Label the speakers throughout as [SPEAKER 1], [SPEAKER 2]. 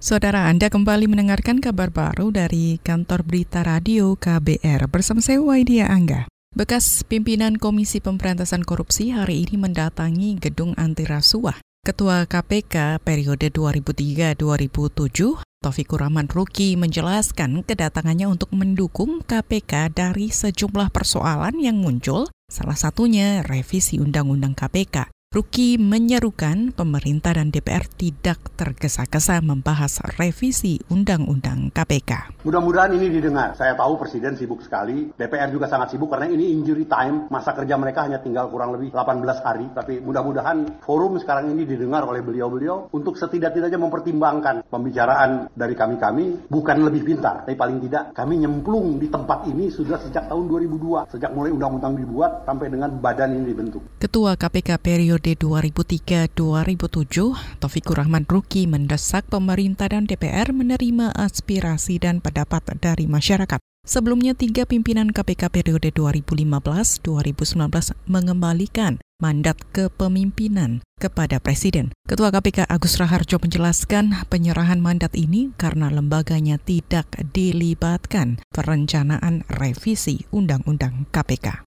[SPEAKER 1] Saudara Anda kembali mendengarkan kabar baru dari kantor berita radio KBR bersama saya Waidia Angga. Bekas pimpinan Komisi Pemberantasan Korupsi hari ini mendatangi gedung anti rasuah. Ketua KPK periode 2003-2007, Taufikur Rahman Ruki menjelaskan kedatangannya untuk mendukung KPK dari sejumlah persoalan yang muncul, salah satunya revisi Undang-Undang KPK. Ruki menyerukan pemerintah dan DPR tidak tergesa-gesa membahas revisi Undang-Undang KPK.
[SPEAKER 2] Mudah-mudahan ini didengar. Saya tahu Presiden sibuk sekali, DPR juga sangat sibuk karena ini injury time, masa kerja mereka hanya tinggal kurang lebih 18 hari. Tapi mudah-mudahan forum sekarang ini didengar oleh beliau-beliau untuk setidak-tidaknya mempertimbangkan pembicaraan dari kami-kami bukan lebih pintar, tapi paling tidak kami nyemplung di tempat ini sudah sejak tahun 2002, sejak mulai undang-undang dibuat sampai dengan badan ini dibentuk.
[SPEAKER 1] Ketua KPK periode periode 2003-2007, Taufikur Rahman Ruki mendesak pemerintah dan DPR menerima aspirasi dan pendapat dari masyarakat. Sebelumnya, tiga pimpinan KPK periode 2015-2019 mengembalikan mandat kepemimpinan kepada Presiden. Ketua KPK Agus Raharjo menjelaskan penyerahan mandat ini karena lembaganya tidak dilibatkan perencanaan revisi Undang-Undang KPK.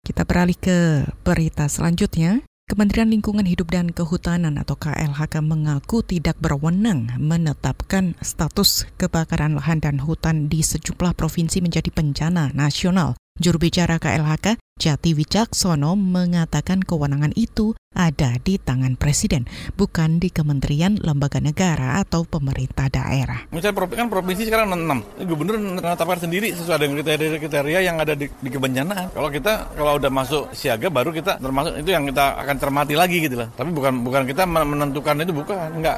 [SPEAKER 1] Kita beralih ke berita selanjutnya. Kementerian Lingkungan Hidup dan Kehutanan atau KLHK mengaku tidak berwenang menetapkan status kebakaran lahan dan hutan di sejumlah provinsi menjadi bencana nasional. Juru bicara KLHK, Jati Wicaksono mengatakan kewenangan itu ada di tangan Presiden, bukan di kementerian, lembaga negara, atau pemerintah daerah.
[SPEAKER 3] Misalnya kan provinsi sekarang 6, gubernur menetapkan sendiri sesuai dengan kriteria-kriteria yang ada di, di kebencanaan. Kalau kita kalau udah masuk siaga baru kita termasuk itu yang kita akan cermati lagi gitu lah. Tapi bukan bukan kita menentukan itu bukan, enggak.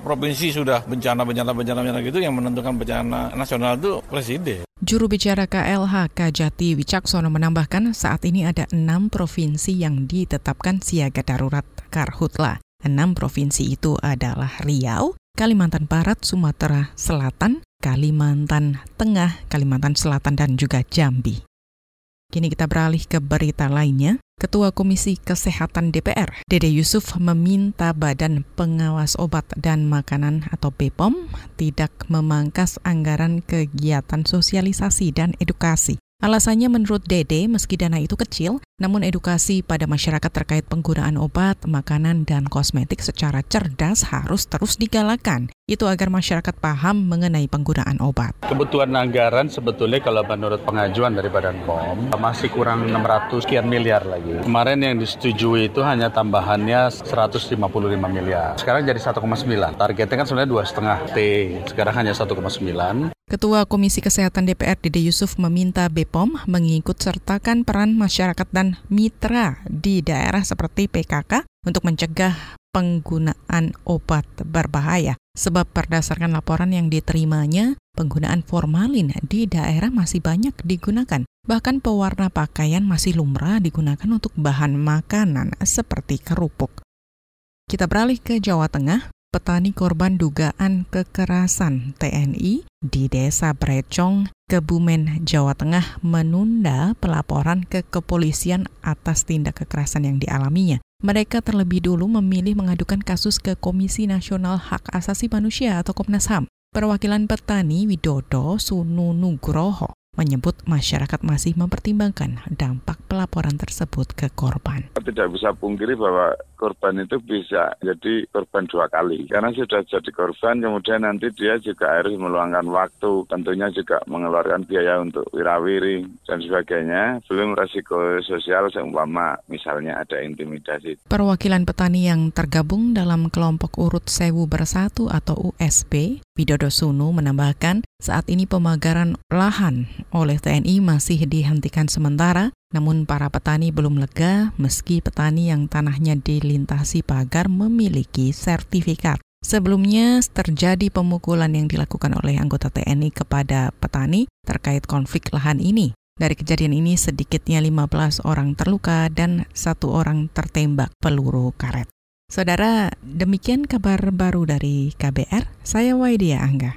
[SPEAKER 3] Provinsi sudah bencana bencana bencana bencana gitu yang menentukan bencana nasional itu presiden.
[SPEAKER 1] Juru bicara KLHK Jati Wicaksono menambahkan saat ini ada enam provinsi yang ditetapkan siaga darurat karhutla. Enam provinsi itu adalah Riau, Kalimantan Barat, Sumatera Selatan, Kalimantan Tengah, Kalimantan Selatan, dan juga Jambi. Kini kita beralih ke berita lainnya. Ketua Komisi Kesehatan DPR, Dede Yusuf meminta Badan Pengawas Obat dan Makanan atau BPOM tidak memangkas anggaran kegiatan sosialisasi dan edukasi Alasannya menurut Dede, meski dana itu kecil, namun edukasi pada masyarakat terkait penggunaan obat, makanan, dan kosmetik secara cerdas harus terus digalakan. Itu agar masyarakat paham mengenai penggunaan obat.
[SPEAKER 4] Kebutuhan anggaran sebetulnya kalau menurut pengajuan dari Badan POM masih kurang 600 sekian miliar lagi. Kemarin yang disetujui itu hanya tambahannya 155 miliar. Sekarang jadi 1,9. Targetnya kan sebenarnya 2,5 T. Sekarang hanya 1,9.
[SPEAKER 1] Ketua Komisi Kesehatan DPR Dede Yusuf meminta BPOM mengikut sertakan peran masyarakat dan mitra di daerah seperti PKK untuk mencegah penggunaan obat berbahaya. Sebab berdasarkan laporan yang diterimanya, penggunaan formalin di daerah masih banyak digunakan. Bahkan pewarna pakaian masih lumrah digunakan untuk bahan makanan seperti kerupuk. Kita beralih ke Jawa Tengah petani korban dugaan kekerasan TNI di Desa Brecong, Kebumen, Jawa Tengah menunda pelaporan ke kepolisian atas tindak kekerasan yang dialaminya. Mereka terlebih dulu memilih mengadukan kasus ke Komisi Nasional Hak Asasi Manusia atau Komnas HAM. Perwakilan petani Widodo Sunu Nugroho menyebut masyarakat masih mempertimbangkan dampak pelaporan tersebut ke korban.
[SPEAKER 5] Tidak bisa pungkiri bahwa korban itu bisa jadi korban dua kali. Karena sudah jadi korban, kemudian nanti dia juga harus meluangkan waktu, tentunya juga mengeluarkan biaya untuk wirawiri dan sebagainya. Belum resiko sosial seumpama misalnya ada intimidasi.
[SPEAKER 1] Perwakilan petani yang tergabung dalam kelompok urut sewu bersatu atau USB, Widodo Sunu menambahkan saat ini pemagaran lahan oleh TNI masih dihentikan sementara namun para petani belum lega meski petani yang tanahnya dilintasi pagar memiliki sertifikat. Sebelumnya terjadi pemukulan yang dilakukan oleh anggota TNI kepada petani terkait konflik lahan ini. Dari kejadian ini sedikitnya 15 orang terluka dan satu orang tertembak peluru karet. Saudara, demikian kabar baru dari KBR. Saya Waidia Angga.